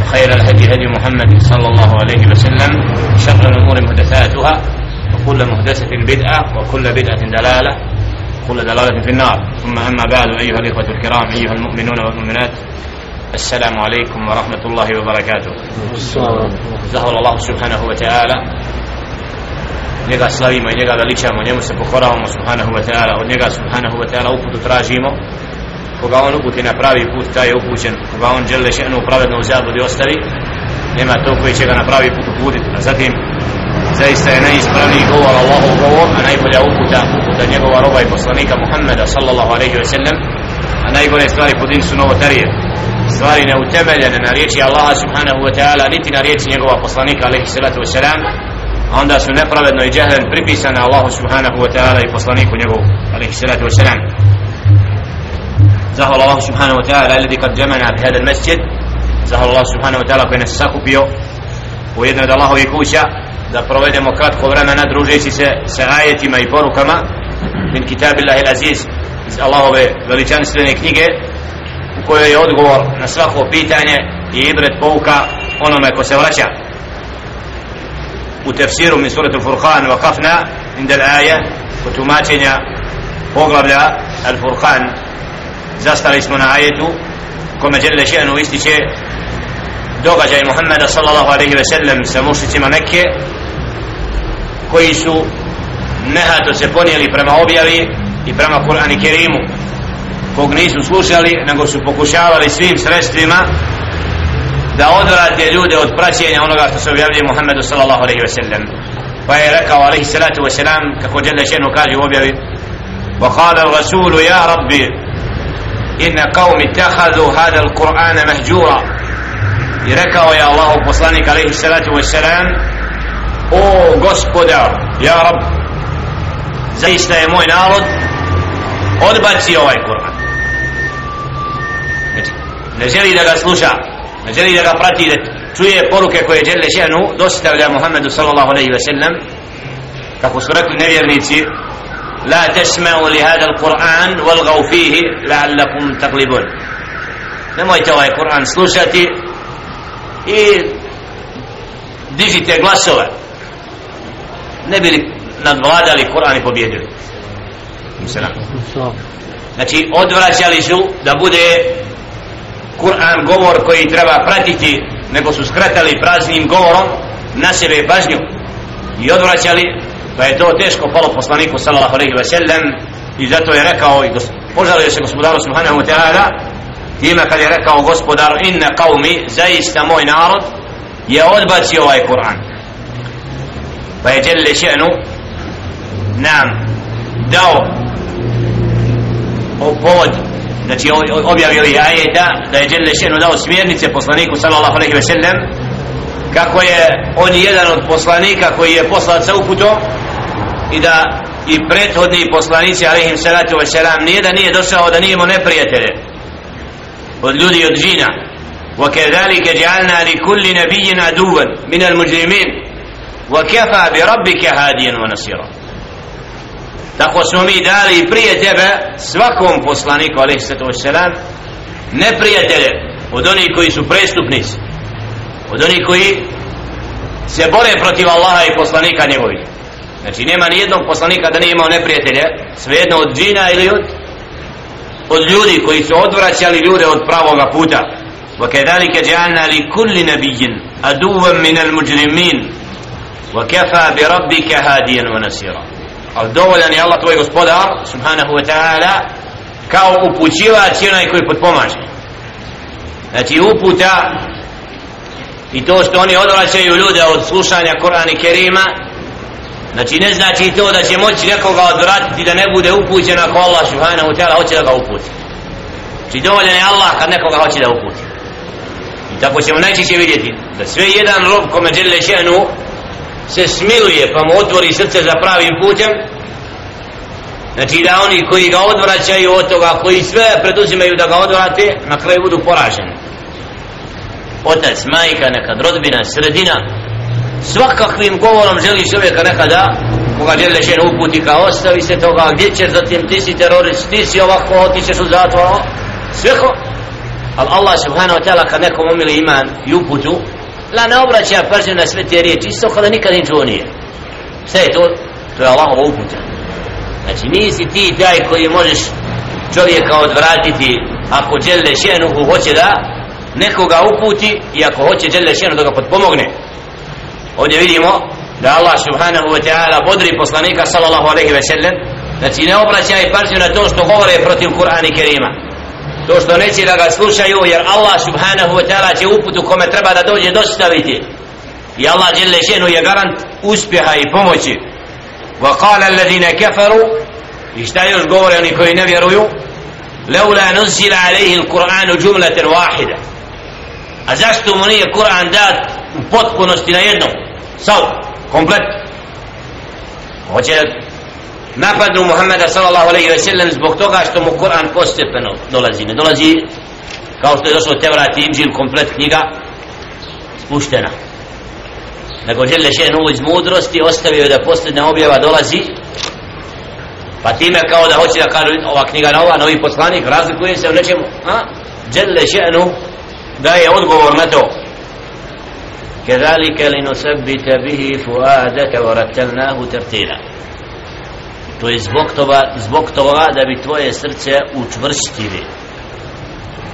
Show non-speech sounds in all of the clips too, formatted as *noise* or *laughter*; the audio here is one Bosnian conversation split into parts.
وخير الهدي هدي محمد صلى الله عليه وسلم شر الأمور محدثاتها وكل محدثة بدعة وكل بدعة دلالة وكل دلالة في النار. ثم أما بعد أيها الإخوة الكرام أيها المؤمنون والمؤمنات السلام عليكم ورحمة الله وبركاته. Allah subhanahu wa ta'ala njega slavimo i njega veličamo njemu se pokoravamo subhanahu wa ta'ala. Od njega subhanahu wa ta'ala uputu tražimo. Koga on uputi na pravi put taj je upućen. Koga on žele še'nu pravedno u zabudi ostavi nema to koji će ga na pravi put uputiti. A zatim zaista je najispravniji govor Allahov govor a najbolja uputa uputa njegova roba i poslanika Muhammeda sallallahu alaihi wa sallam a najgore stvari po din su novotarije. Stvari neutemeljene na riječi Allaha subhanahu wa ta'ala niti na riječi njegova poslanika alaihi salatu wa sallam a onda su nepravedno i džehlen pripisane Allahu subhanahu wa ta'ala i poslaniku njegovu alaihi salatu wa sallam. Zahvala Allahu subhanahu wa ta'ala alladhi kad jamana bi hada al-masjid zahvala Allahu subhanahu wa ta'ala koji nas sakupio u jednoj od Allahovih kuća da provedemo kratko vremena družeći se sa ajetima i porukama min kitabillahi al-aziz iz Allahove veličanstvene knjige u kojoj je odgovor na svako pitanje i ibret pouka onome ko se vraća u tefsiru min suratu Furqan vakafna inda l'aja u tumačenja poglavlja Al-Furqan zastali smo na ajetu kome žele še'nu ističe događaj Muhammeda sallallahu alaihi ve sellem sa mušicima Mekke koji su nehato se ponijeli prema objavi i prema Kur'an i Kerimu kog nisu slušali nego su pokušavali svim sredstvima da odvrate ljude od praćenja onoga što se objavljuje Muhammedu sallallahu alaihi ve sellem pa je rekao alaihi salatu wa salam kako žele še'nu kaže u objavi وقال الرسول يا ربي inna qaumi ittakhadhu hadha al-Qur'ana mahjura. I rekao je Allah poslanik alejhi salatu vesselam o gospodar ja rab zaista je moj narod odbaci ovaj Kur'an. Znači ne želi da ga sluša ne želi da ga prati da čuje poruke koje žele ženu dostavlja Muhammedu sallallahu alaihi ve sellem kako su rekli nevjernici لا تسمعوا لهذا القرآن والغوا فيه لعلكم تغلبون nemojte ovaj Kur'an slušati i dižite glasove ne bili nadvladali Kur'an i pobjedili znači odvraćali su da bude Kur'an govor koji treba pratiti nego su skratali praznim govorom na sebe pažnju i odvraćali pa je to teško palo poslaniku sallallahu alejhi ve sellem i zato je rekao i požalio se gospodaru subhanahu wa ta'ala time kad je rekao gospodaru inna qawmi zaista moj narod je odbacio ovaj Kur'an. Pa je jelle še'nu nam dao o povod znači objavio i ajeta da je jelle še'nu dao smjernice poslaniku sallallahu alejhi ve sellem kako je on jedan od poslanika koji je poslat sa uputom i da i prethodni poslanici alaihim salatu wasalam nije da nije došao da nije imao neprijatelje od ljudi i od džina وكذلك جعلنا لكل نبي عدوا من المجرمين وكفى بربك هاديا ونصيرا tako smo mi dali prije tebe svakom poslaniku alaihim salatu wasalam neprijatelje od onih koji su prestupnici od onih koji se bore protiv Allaha i poslanika njegovih znači nema ni jednog poslanika da nije imao neprijatelje svejedno od džina ili od od ljudi koji su odvraćali ljude od pravoga puta وكذلك جعلنا لكل نبي عدوا من المجرمين وكفى بربك هاديا ونصيرا al dovoljan je Allah tvoj gospodar subhanahu wa ta'ala kao upućivač i onaj koji potpomaže znači uputa i to što oni odvraćaju ljude od slušanja Kur'ana i Kerima znači ne znači to da će moći nekoga odvratiti da ne bude upućen ako Allah subhanahu wa ta'ala hoće da ga uputi. Znači dovoljan je Allah kad nekoga hoće da uputi. I tako ćemo najčešće vidjeti da sve jedan rob kome dželle šenu se smiluje pa mu otvori srce za pravim putem znači da oni koji ga odvraćaju od toga koji sve preduzimaju da ga odvrate na kraju budu poraženi. Otac, majka, nekad rodbina, sredina svakakvim govorom želi čovjeka nekada koga žele žen uputi kao ostavi se toga gdje ćeš zatim ti si terorist ti si ovako otićeš u zatvor ono. sve ko ali Allah subhanahu wa ta'ala kad nekom umili iman i uputu la ne obraća pažnju na sve te riječi isto kada nikad ni čuo nije. Sve je to? To je Allahova uputa. Znači nisi ti taj koji možeš čovjeka odvratiti ako žele ženu hoće da nekoga uputi i ako hoće žele ženu da ga potpomogne ovdje vidimo da Allah subhanahu wa ta'ala bodri poslanika sallallahu alaihi wa sallam. Znači ne obraćaj pažnju na to što govore protiv Kur'ana i Kerima. To što neće da ga slušaju jer Allah subhanahu wa ta'ala će uputu kome treba da dođe dostaviti. I Allah jelle šenu je garant uspjeha i pomoći. Wa qala alladhina kafaru i šta još govore oni koji ne vjeruju? Leula nuzila alaihi il-Qur'anu džumlater wahida. A zašto mu nije Kur'an dat u potpunosti na jednom sav, komplet. Hoće napadnu Muhammeda sallallahu alaihi ve sellem zbog toga što mu Kur'an postepeno dolazi? Ne dolazi kao što je došlo Tevrat i Inđil komplet knjiga spuštena. Nego žele še novu iz mudrosti ostavio da posljedna objava dolazi pa time kao da hoće da kažu ova knjiga nova, novi poslanik razlikuje se u nečemu a? žele še'nu da je odgovor na to. كذلك لنثبت به فؤادك ورتلناه ترتيلا to je zbog toga, zbog toga da bi tvoje srce učvrstili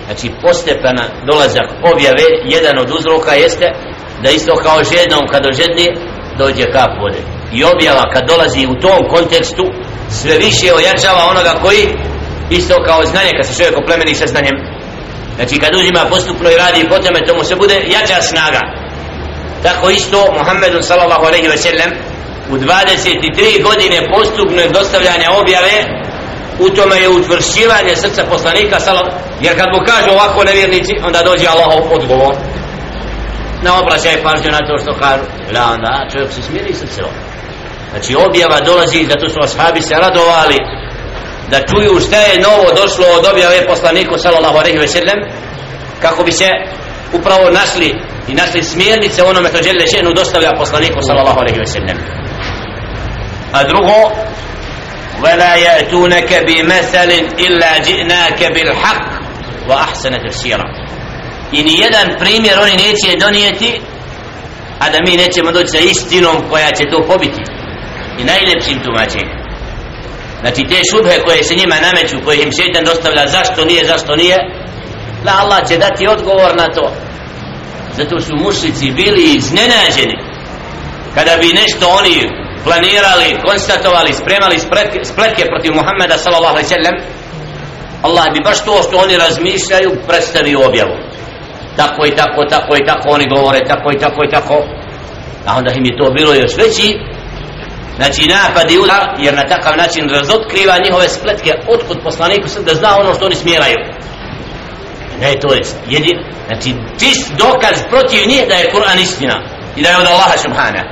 znači postepena dolazak objave jedan od uzroka jeste da isto kao žednom kad ožedni dođe kap vode i objava kad dolazi u tom kontekstu sve više ojačava onoga koji isto kao znanje kad se čovjek oplemeni sa znanjem znači kad uzima postupno i radi po tome to mu se bude jača snaga tako isto Muhammedu sallallahu alaihi ve sellem u 23 godine postupno dostavljanja objave u tome je utvršivanje srca poslanika sallallahu jer kad mu kažu ovako nevjernici onda dođe Allahov odgovor. Na obraćaj pažnju na to što kažu. La onda čovjek se smiri srce znači objava dolazi zato su ashabi se radovali da čuju šta je novo došlo od objave poslaniku sallallahu alaihi ve sellem kako bi se upravo našli i našli smjernice onome što žele šenu dostavlja poslaniku sallallahu alaihi ve sellem a drugo ولا يأتونك بمثل إلا جئناك بالحق وأحسن تفسيرا i ni jedan primjer oni neće donijeti a da mi nećemo doći sa istinom koja će to pobiti i najljepšim tumačenjem znači te šubhe koje se njima nameću koje im šeitan dostavlja zašto nije, zašto nije la Allah će dati odgovor na to zato su mušlici bili iznenađeni. Kada bi nešto oni planirali, konstatovali, spremali spletke, spletke protiv Muhammeda sallallahu alaihi sallam Allah bi baš to što oni razmišljaju predstavio objavu. Tako i tako, tako i tako oni govore tako i tako i tako. A onda im je to bilo još veći znači napad i udar jer na takav način razotkriva njihove spletke otkud poslaniku sam da zna ono što oni smjeraju ne to je jedin znači čist dokaz protiv njih da je Kur'an istina i da je od Allaha subhana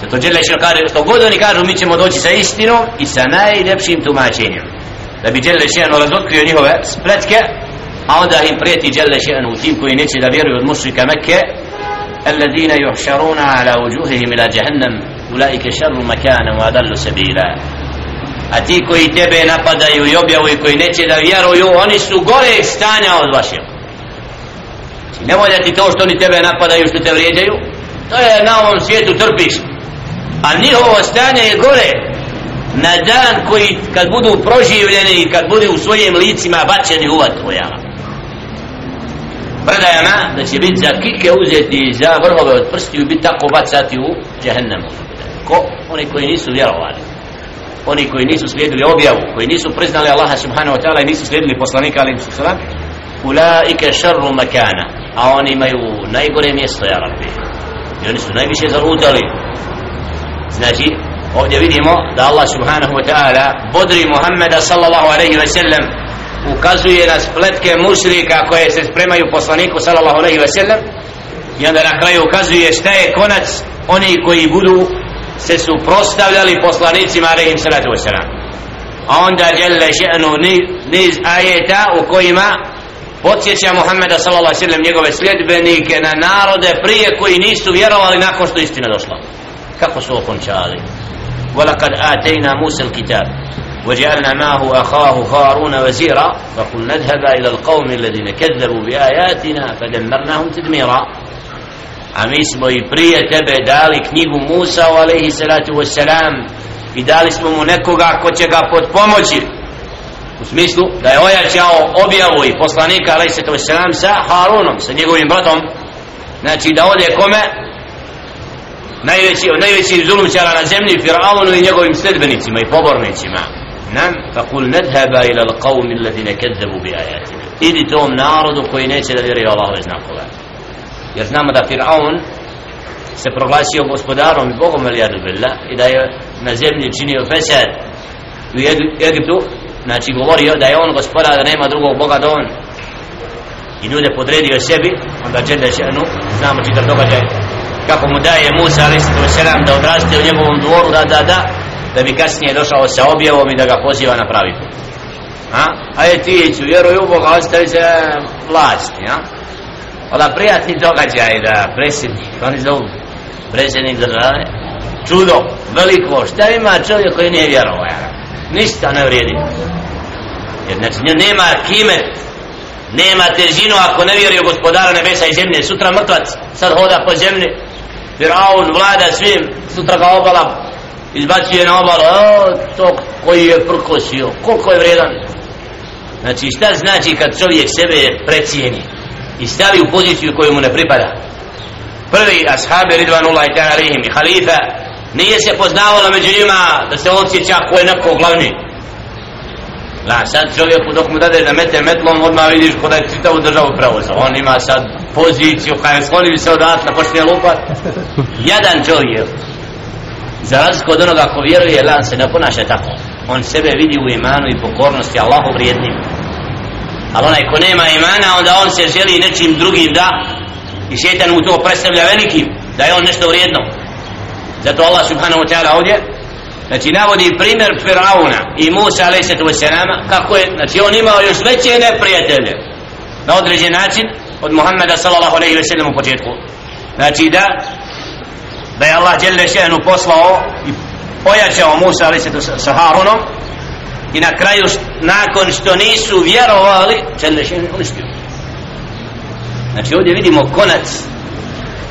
zato džele što kaže što god oni kažu mi ćemo doći sa istinom i sa najljepšim tumačenjem da bi džele što razotkrio njihove spletke a onda im prijeti džele što u tim koji neće da vjeruju od mušrika Mekke الذين يحشرون على وجوههم إلى جهنم أولئك شر مكانا وأضل سبيلا a ti koji tebe napadaju i objavu i koji neće da vjeruju oni su gore stanja od vašeg. Znači, ne volja ti to što oni tebe napadaju što te vrijeđaju to je na ovom svijetu trpiš. A njihovo stanje je gore. Na dan koji kad budu proživljeni i kad budu u svojim licima bačeni u vatru predajama da će biti za kike uzeti za vrhove od prstiju i biti tako bacati u džehennemu ko? oni koji nisu vjerovali oni koji nisu slijedili objavu koji nisu priznali Allaha subhanahu wa ta'ala i nisu slijedili poslanika alim sallam ulaike šarru makana a oni imaju najgore mjesto ja rabbi i oni su najviše zarudali. znači ovdje vidimo da Allah subhanahu wa ta'ala bodri Muhammeda sallallahu alaihi wa sallam ukazuje na spletke mušrika koje se spremaju poslaniku sallallahu alaihi wa sallam i onda na kraju ukazuje šta je konac oni koji budu se suprostavljali poslanicima alaihim salatu wa sallam a onda jelle še'nu niz ajeta u kojima podsjeća Muhammeda sallallahu alaihi wa sallam njegove sljedbenike na narode prije koji nisu vjerovali nakon što istina došla kako su okončali ولقد آتينا موسى الكتاب وجعلنا معه أخاه هارون وزيرا فقل نذهب إلى القوم الذين كذبوا بآياتنا فدمرناهم تدميرا a mi smo i prije tebe dali knjigu Musa alaihi salatu wasalam i dali smo mu nekoga ko će ga podpomoći u smislu da je ojačao objavu i poslanika alaihi salatu wasalam sa Harunom, sa njegovim bratom. Znači da ode kome? Najveći, najveći zulumčara na zemlji Fir'aunu i njegovim sledbenicima i pobornicima. Nam fakul nedheba ila l'qawmi alladine kedzebu bi ajatina. Idi tom narodu koji neće da vjeruje Allahove znakove jer znamo da Fir'aun se proglasio gospodarom i Bogom billah i da je na zemlji činio fesad u Egiptu znači govorio da je on gospodar da nema drugog Boga do on i ljude podredio sebi onda džede še'nu znamo čitav događaj kako mu daje Musa a.s. da odraste u njegovom dvoru da da da da bi kasnije došao sa objavom i da ga poziva na pravi put a? a je ti ću vjeruj u Boga ostavi se vlasti a? Ola prijatni događaj da predsjednik oni zovu predsjednik države čudo, veliko šta ima čovjek koji nije vjerovao ništa ne vrijedi. Jer znači nema kime nema težinu ako ne vjeruje gospodara nebesa i zemlje. Sutra mrtvac sad hoda po zemlji Firaun vlada svim sutra ga obala izbacuje na obalu. O, to koji je prkosio koliko je vredan znači šta znači kad čovjek sebe precijeni? I stavi u poziciju koju mu ne pripada prvi ashabi ridvanullah i ta'arihim i halifa nije se poznavalo među njima da se osjeća ko je neko glavni Na, sad čovjeku dok mu dade da mete metlom, odmah vidiš kod je čitavu državu preuzao. On ima sad poziciju, kada je skloni se odatle, počne lupat. Jedan čovjek, za razliku od onoga ko vjeruje, lan se ne ponaša tako. On sebe vidi u imanu i pokornosti Allahu vrijednim. Ali onaj ko nema imana, onda on se želi nečim drugim da i šetan mu to predstavlja velikim, da je on nešto vrijedno. Zato Allah subhanahu wa ta'ala ovdje Znači navodi primjer Firauna i Musa a.s. kako je, znači on imao još veće neprijatelje na određen način od Muhammeda sallallahu alaihi wa sallam u početku. Znači da da je Allah djelje šehnu poslao i pojačao Musa alaihissalatu sa Harunom i na kraju nakon što nisu vjerovali djelje šehnu uništio. Znači ovdje vidimo konac.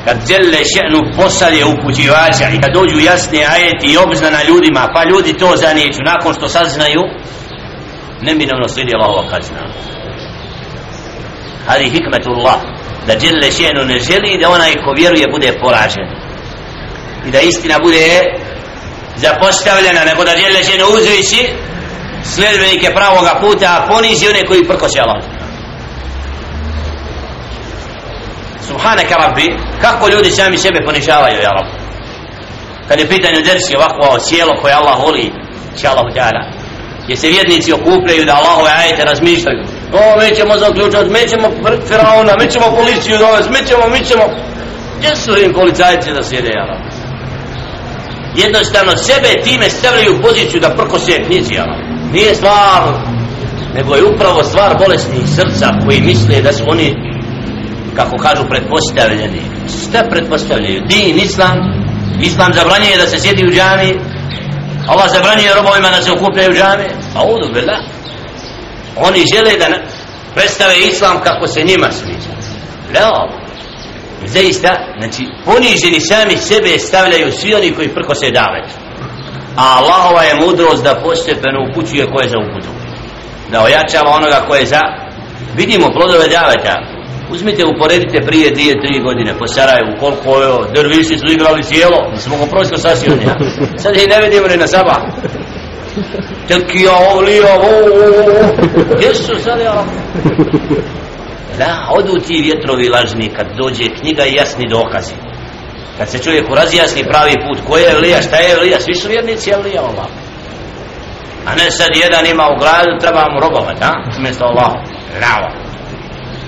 Kad djelje še'nu posalje upućivača i kad dođu jasne ajeti i obznana ljudima pa ljudi to zanijeću nakon što saznaju neminovno slijedi Allahova kazna. Hadi hikmetullah da djelje še'nu ne želi da onaj ko vjeruje bude poražen. I da istina bude zapostavljena nego da djelje še'nu uzvići sljedbenike pravoga puta a ponizi one koji prkosi Allah. Subhanaka Rabbi kako ljudi sami sebe ponižavaju ja Rabbi kad je pitanje dersi ovako cijelo koje Allah voli će Allah ta'ala. Gdje se vjednici okupljaju da Allahove ajete razmišljaju. O mi ćemo zaključati mi ćemo faraona mi ćemo policiju dovesti mi ćemo mi ćemo. Gdje su im policajci da sjede ja Rabbi jednostavno sebe time stavljaju u poziciju da prkose knjizi Allah nije stvar nego je upravo stvar bolesnih srca koji misle da su oni kako kažu pretpostavljeni. Šta pretpostavljaju? Din islam. Islam zabranjuje da se sjedi u džami. Allah zabranjuje robovima da se okupljaju u džami. A udu bila oni žele da predstave islam kako se njima sviđa. Ne zaista, znači, poniženi sami sebe stavljaju svi oni koji prko se davet. A Allahova je mudrost da postepeno upućuje koje za uputu. Da ojačava onoga koje je za... Vidimo plodove daveta. Uzmite, uporedite prije dvije, tri godine po Sarajevu, koliko je, drviši su igrali cijelo, da smo ga prosto sasijoni. Sad ih ne vidimo ni na sabah. Tekija, ovlija, ovo, gdje su sad, ja? da odu ti vjetrovi lažni kad dođe knjiga i jasni dokazi kad se čovjeku razjasni pravi put ko je Elija, šta je Elija? Svi su vjernici Elija Allah a ne sad jedan ima u gradu treba mu robovat a? Umjesto Allah Nava.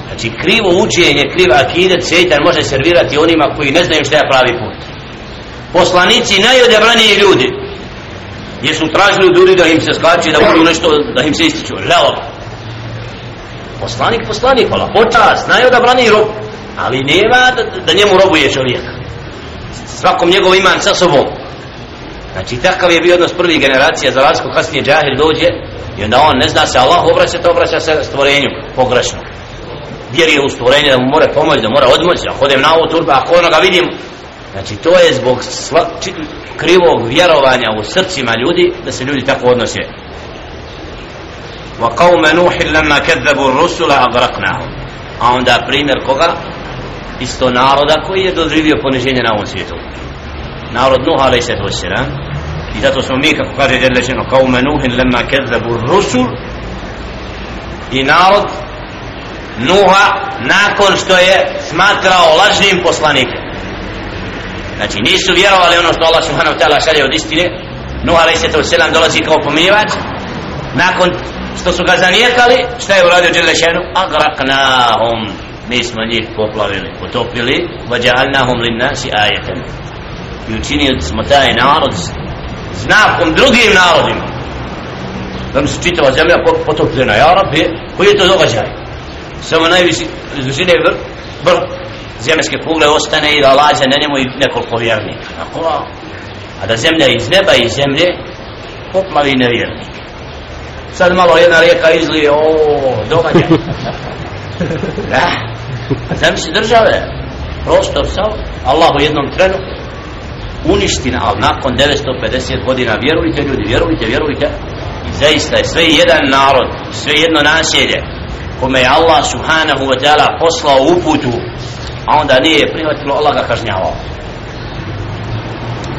znači krivo učenje kriva akidet sejtan može servirati onima koji ne znaju šta je pravi put. Poslanici najodebraniji ljudi. Jesu su tražili ljudi da im se skače da budu nešto da im se ističu. Leo poslanik poslanik hvala počas najodebraniji rob. Ali nema da, da njemu robuje čovjek svakom njegov iman sa sobom. Znači takav je bio odnos prvih generacija za razliku kasnije džahil dođe i onda on ne zna se Allah obraća to obraća se stvorenju pogrešno. Vjeruje u stvorenje da mu mora pomoći da mora odmoći da hodem na ovu turba ako onoga vidim. Znači to je zbog sva, či, krivog vjerovanja u srcima ljudi da se ljudi tako odnose. Wa نوح لما كذبوا الرسل ar-rusula aghraqnahum. A onda primjer koga? Isto naroda koji je doživio poniženje na ovom svijetu. Narod Nuh alaih sallatu wassalam i zato smo mi kako kaže Đelešeno qawma nuhin lamma kadzabu ar-rusul i narod Nuha nakon što je smatrao lažnim poslanikom znači nisu vjerovali ono što Allah subhanahu ta'ala šalje od istine. Nuh a.s. dolazi kao pomirivač nakon što su ga zanijekali šta je uradio Đelešenu agraknahum mi smo njih poplavili potopili. Vađa'alnahum linnasi ajetem i učinili smo taj narod znakom drugim narodima. Da mi se čitava zemlja potopljena. Ja rabbi koji je to događaj? Samo najviši izvišine vrh vrh zemljske kugle ostane i da lađe na njemu i nekoliko vjernika. A da zemlja iz neba i zemlje poplavi nevjernik sad malo jedna rijeka izlije o događaj. *laughs* Da Pa zemlji države prostor sav Allah u jednom trenu uniština ali nakon 950 godina vjerujte ljudi vjerujte vjerujte i zaista je sve jedan narod sve jedno naselje kome je Allah subhanahu wa ta'ala poslao uputu a onda nije prihvatilo Allah ga kažnjavao.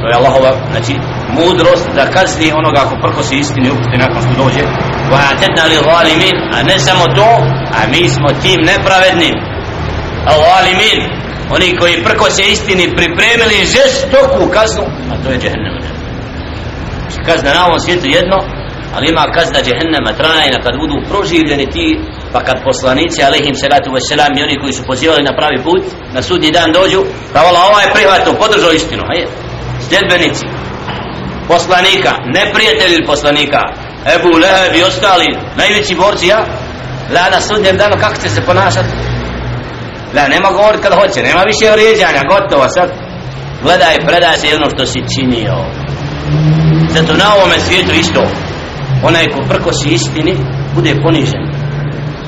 To je Allahova znači mudrost da kazni onoga ko prkosi istini uputi nakon što dođe. Wa atedna li zalimin a ne samo to a mi smo tim nepravednim a zalimin oni koji prkose istini pripremili žestoku kaznu a to je džehennem. Kazna na ovom svijetu jedno ali ima kazna džehennema trajna kad budu proživljeni ti pa kad poslanici alehim salatu wasalam i oni koji su pozivali na pravi put na sudnji dan dođu pa vala ovaj prihvatio, podržao istinu hajde sljedbenici poslanika neprijatelji poslanika Ebu Leheb i ostali najveći borci ja la na sudnjem danu kako će se ponašati? Da, nema govorit kad hoće nema više vrijeđanja gotovo sad gledaj predaj se jedno što si činio. Zato na ovome svijetu isto onaj ko prkosi istini bude ponižen.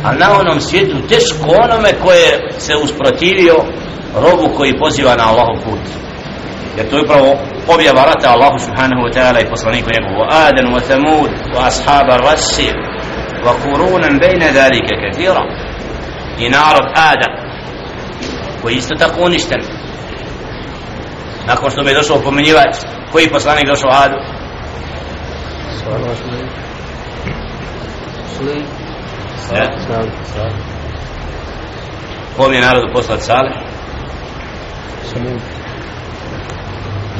A na onom svijetu teško onome koje se usprotivio robu koji poziva na Allahov put. Jer to je upravo objava rata Allahu subhanahu wa ta'ala i poslaniku njegovu. Adan wa Thamud wa ashaba rasir wa kurunan bejne dhalike kathira. I narod Adam koji isto tako uništen nakon što mi je došao pomenjivač koji poslanik došao Adu Kom je narodu poslat Salih?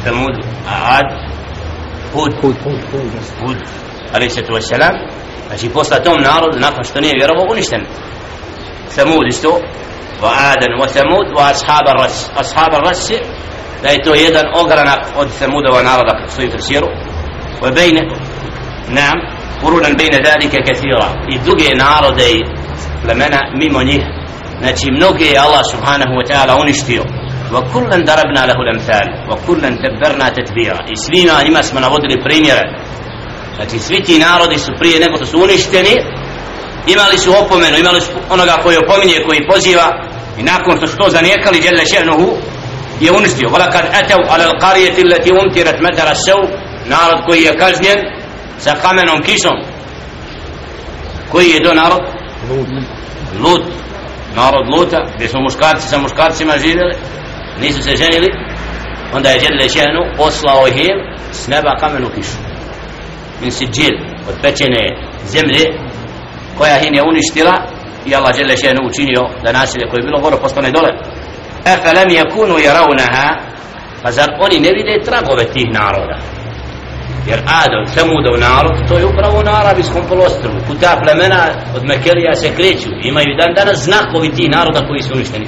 Samud. Ad? Hud. Hud. Ali se tu wasalam. Znači posla tom narodu nakon što nije vjerovo uništen. Samud isto. Wa Adan wa Samud wa ashab ar-ras. Ashab ar-ras da je to jedan ogranak od Samudova naroda kako stoji u tefsiru. Wa bejne. Naam. قرونا بين ذلك كثيرا يدوغي نارودي لمنا ميمو نيه znači mnoge je Allah subhanahu wa ta'ala uništio wa kullan darabna lahu lamthal wa kullan tabbarna tatbira i svima njima smo navodili primjere znači svi ti narodi su prije nego što su uništeni imali su opomenu imali su onoga koji opominje koji poziva i nakon što su to zanijekali jelle šehnuhu je uništio. Wala kad atav ala al-qarijati allati umtirat matara saw narod koji je kažnjen sa kamenom kišom. Koji je to narod? Lut. Narod Luta gdje su muškarci sa muškarcima živjeli nisu se ženili. Onda je Đedle Šehnu poslao ih s neba kamenu kišu. Min si džil od pečene zemlje koja hin je uništila i Allah dželle šanu učinio da nasilje koje je bilo gore postane dole afa lam yakunu yarawnaha pa zar oni ne vide tragove tih naroda jer Adam, Samudov narod, to je upravo na Arabijskom polostrvu. kuda plemena od Mekelija se kreću. Imaju dan danas znakovi tih naroda koji su uništeni.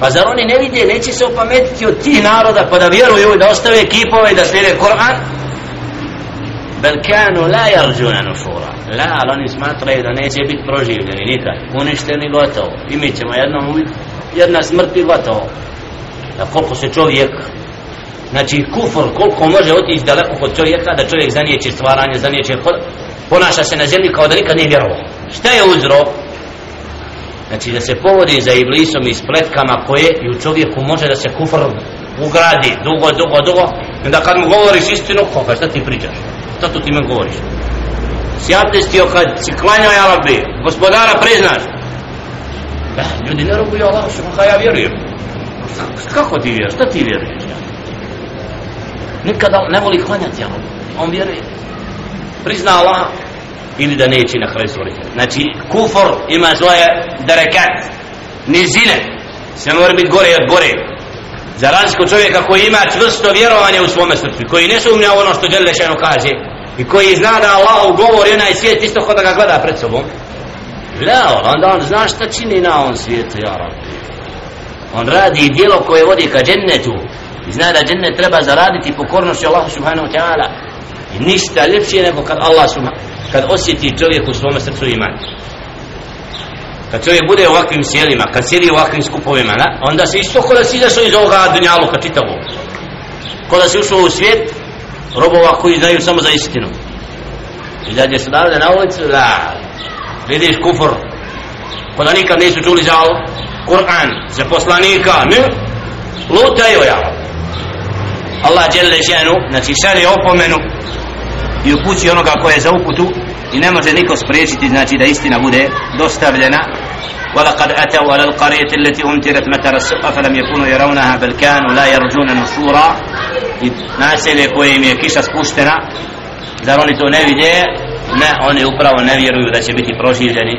Pa zar oni ne vide, neće se opametiti od tih naroda pa da vjeruju da ostave kipove i da slijede Koran? Bel kanu la yarjuna nufura La, ali oni smatraju da neće biti proživljeni nikad. Uništeni gotovo. I mi ćemo jednom jedna smrt i gotovo. Da koliko se čovjek Znači kufr koliko može otići daleko kod čovjeka da čovjek zanijeće stvaranje, zanijeće ponaša se na zemlji kao da nikad nije vjerovao. Šta je uzrok? Znači da se povodi za iblisom i spletkama koje i u čovjeku može da se kufr ugradi dugo, dugo, dugo. I onda kad mu govoriš istinu, koga, šta ti pričaš? Šta tu ti men govoriš? Si abdestio kad si klanjao ja rabbi, gospodara priznaš. Da, e, ljudi ne robuju Allah, što ja vjerujem. Kako ti vjeruješ? Šta ti vjeruješ? nikada ne voli klanjati ja On vjeruje. Prizna Allah ili da neće na kraju stvoriti. Znači, kufor ima svoje derekat, nizine. Se mora biti gore od gore. Za razliku čovjeka koji ima čvrsto vjerovanje u svome srcu, koji ne sumnja ono što Đelešeno kaže, i koji zna da Allah govori onaj svijet isto kod da ga gleda pred sobom, Leo, onda on zna šta čini na ovom svijetu, ja rabbi. On radi dijelo koje vodi ka džennetu, i zna da džennet treba zaraditi pokornošću Allahu subhanahu wa ta'ala. I ništa ljepše nego kad Allah subhanahu kad osjeti čovjek u svome srcu iman. Kad čovjek bude u ovakvim sjelima kad sjedi u ovakvim skupovima na, onda se isto kod da si izašao iz ovoga dunjaluka čitavo kod da si ušao u svijet robova koji znaju samo za istinu. I da je se na ulicu la vidiš kufr. Ko da nikad nisu čuli za Kur'an za poslanika ne. Lutaju ja. Allah dželle šanu znači šalje opomenu i upući onoga ko je za uputu i ne može niko spriječiti znači da istina bude dostavljena. ولقد أتوا على القرية التي أمترت متر السوء فلم يكونوا يرونها بل كانوا لا يرجون نصورا naselje koje im je kiša spuštena zar oni to ne vide ne, oni upravo ne vjeruju da će biti proživljeni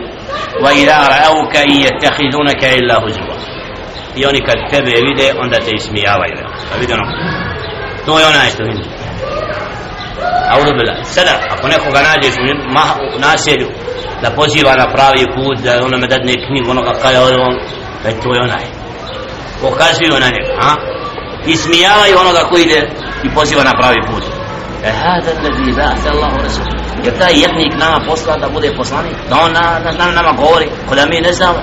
وَإِذَا رَأَوْكَ إِنْ يَتَّخِذُونَكَ إِلَّا هُزُوًا i oni kad tebe vide onda te ismijavaju pa vidi ono to je onaj što vidi Audu bila sada ako nekoga nađeš u, ma, u naselju da poziva na pravi put da ono me dadne knjigu onoga kada je on da to je onaj. Pokazuju na njega a? ismijavaju onoga koji ide i poziva na pravi put. E hada alladhi ba'atha Allahu rasul. Jer taj jednik nama posla da bude poslanik da on na, na, na, nama govori ko da mi ne znamo.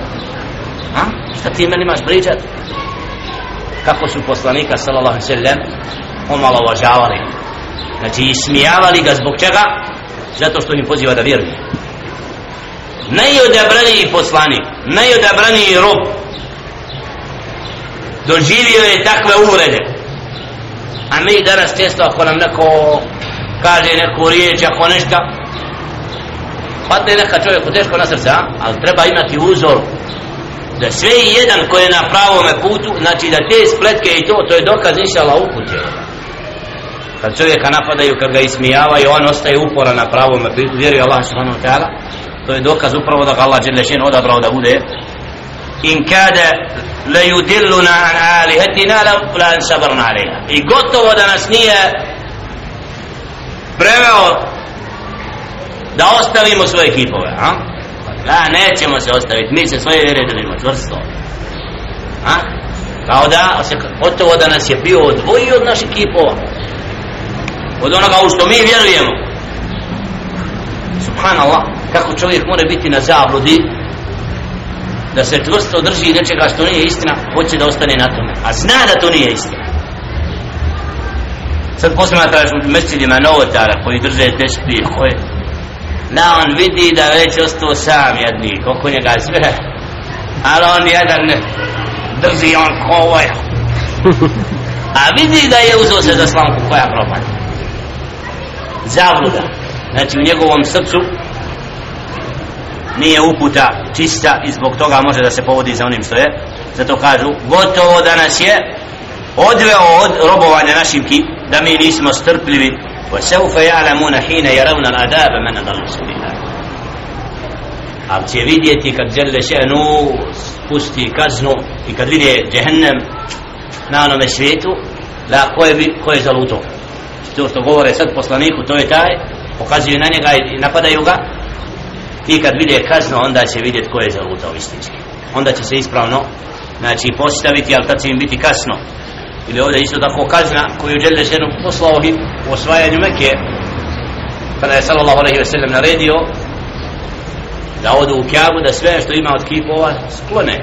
A? šta ti meni imaš pričat? Kako su poslanika sallallahu alaihi sallam omalovažavali znači ismijavali ga zbog čega? Zato što mi poziva da vjeruje. Najodabraniji poslanik najodabraniji rob doživio je takve uvrede a mi danas često ako nam neko kaže neku riječ ako nešto padne neka čovjeku teško na srce ali treba imati uzor da sve i jedan koji je na pravom putu znači da te spletke i to to je dokaz inša Allah upute kad čovjeka napadaju kad ga ismijavaju on ostaje upora na pravom putu vjeruje Allah subhanahu ta'ala to je dokaz upravo da ga Allah Đelešin odabrao da bude in kada la yudilluna an alihatina la la sabarna alaiha i gotovo da nas nije preveo da ostavimo svoje kipove a? Da, nećemo se ostaviti, mi se svoje vjere držimo čvrsto. A? Kao da, se, gotovo da nas je bio odvojio od naših kipova. Od onoga u što mi vjerujemo. Subhanallah, kako čovjek mora biti na zabludi, da se čvrsto drži nečega što nije istina, hoće da ostane na tome. A zna da to nije istina. Sad posmatraš u mesečidima novotara koji drže tešpije, koje da on vidi da već ostao sam jedni oko njega *laughs* sve ali on jedan ne drži on kovoja *laughs* a vidi da je uzao se za slamku koja propada zavluda znači u njegovom srcu nije uputa čista i zbog toga može da se povodi za onim što je zato kažu gotovo da nas je odveo od robovanja našim ki da mi nismo strpljivi وسوف يعلمون حين يرون العذاب من أضل سبيلا ali će vidjeti kad žele še'nu spusti kaznu i kad vidje džehennem na onome svijetu da ko je, ko je zaluto Znači, to što govore sad poslaniku to je taj pokazuju na njega i napadaju ga. I kad vide kaznu onda će vidjeti ko je zalutao istinski. Onda će se ispravno znači postaviti ali tad će im biti kasno. Ili ovdje isto tako kazna koju žele ženu poslao im u osvajanju Mekke kada je sallallahu alaihi ve sellem naredio da odu u Kjabu da sve što ima od kipova sklone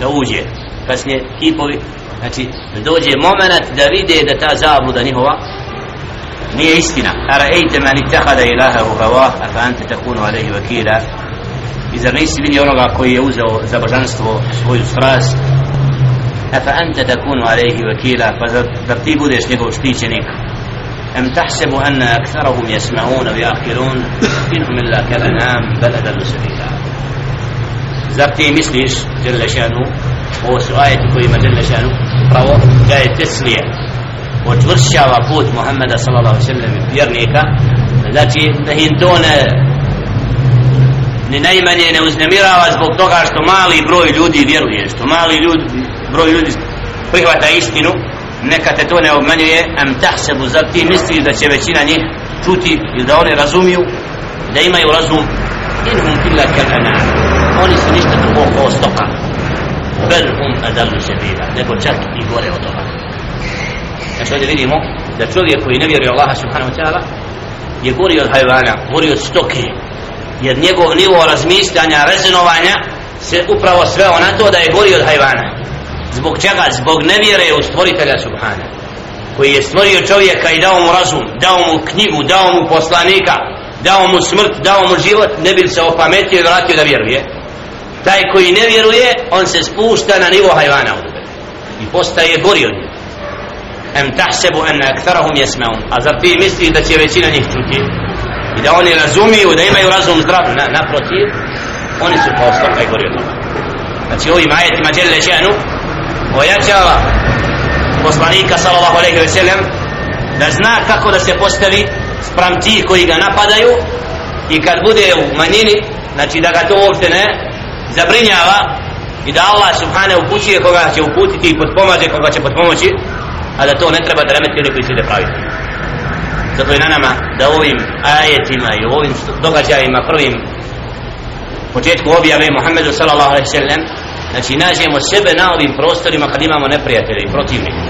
da uđe. Kasnije kipovi znači dođe moment da vide da ta zabluda njihova هي استنا أرأيت من اتخذ إلهه هواه؟ أفأنت تكون عليه وكيلا؟ إذا ليس من يرغى كوي يوزو زبجانستو سوي سراس. أفأنت تكون عليه وكيلا؟ فترتيبو ديش نيكو شتيشنك أم تحسب أن أكثرهم يسمعون ويأخرون؟ إنهم إلا كالأنام بل أدل سبيلا. زبتي مثليش جل شانو هو سؤالي كوي ما جل شانو روح جاي تسليه odvršava put Muhammeda sallallahu sallam vjernika. Znači da im to ne ni najmanje ne uznemirava zbog toga što mali broj ljudi vjeruje što mali ljudi, broj ljudi prihvata istinu neka te to ne obmanjuje. Am tahsebu zar ti misliš da će većina njih čuti ili da oni razumiju da imaju razum. Inhum illa kalana oni su ništa drugo kao stoka. Bel hum adalu sebila nego čak i gore od toga znači ovdje vidimo da čovjek koji ne vjeruje Allaha subhanahu wa ta'ala je gori od hajvana gori od stoke. Jer njegov nivo razmišljanja rezonovanja se upravo sve na to da je gori od hajvana. Zbog čega? zbog nevjere u stvoritelja subhana koji je stvorio čovjeka i dao mu razum dao mu knjigu, dao mu poslanika dao mu smrt, dao mu život ne bi se opametio i vratio da vjeruje. Taj koji ne vjeruje on se spušta na nivo hajvana i postaje gori od njega em tahsebu en aktharahum jesmeun a zar ti misli da će većina njih čuti? I da oni razumiju da imaju razum zdrav? Na, naprotiv oni su kao stoka i gori od toga. Znači ovim ajetima djelle ženu ojačava poslanika sallallahu alaihi ve sellem da zna kako da se postavi sprem ti koji ga napadaju i kad bude u manjini znači da ga to uopšte ne zabrinjava i da Allah subhanahu upućuje koga će uputiti i potpomaže koga će potpomoći a da to ne treba da remeti oni koji se ide praviti. Zato je na nama da ovim ajetima i ovim događajima prvim početku objave Muhammedu sallallahu alaihi sallam znači nađemo sebe na ovim prostorima kad imamo neprijatelje i protivnike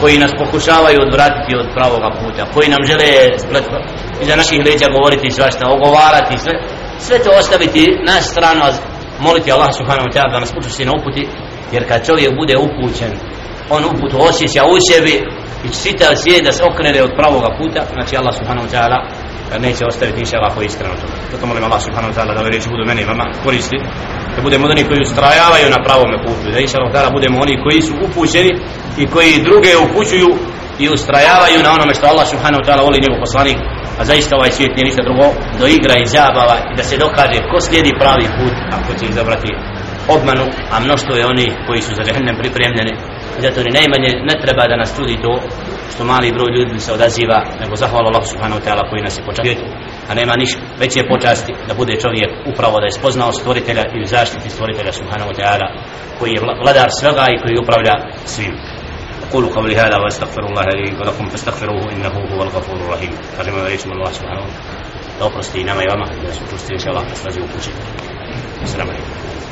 koji nas pokušavaju odvratiti od pravoga puta koji nam žele splet, iza naših leđa govoriti svašta, ogovarati sve sve to ostaviti na stranu moliti Allah subhanahu wa ta'ala da nas putuši na uputi jer kad čovjek bude upućen on uput osjeća u sebi i čitav svijet da se okrene od pravoga puta. Znači Allah subhanahu wa ta'ala neće ostaviti ništa Allah koji iskreno to zato molim Allah subhanahu wa ta'ala da ove riječi budu meni i vama koristi da budemo oni koji ustrajavaju na pravome putu da inša Allah budemo oni koji su upućeni i koji druge upućuju i ustrajavaju na onome što Allah subhanahu wa ta'ala voli njegov poslanik. A zaista ovaj svijet nije ništa drugo do igra i zabava i da se dokaže ko slijedi pravi put ako će izabrati obmanu a mnoštvo je oni koji su za džehennem pripremljeni zato ni najmanje ne treba da nas čudi to što mali broj ljudi se odaziva nego zahvala Allah subhanahu wa ta'ala koji nas je počastio a nema niš veće počasti da bude čovjek upravo da je spoznao stvoritelja i zaštiti stvoritelja subhanahu wa ta'ala koji je vladar svega i koji upravlja svim أقول قولي هذا وأستغفر الله لي ولكم فاستغفروه إنه هو الغفور الرحيم فلما وليتم الله سبحانه وتعالى da oprosti nama i vama da su čusti inša Allah da slazi u kući. Assalamu alaikum.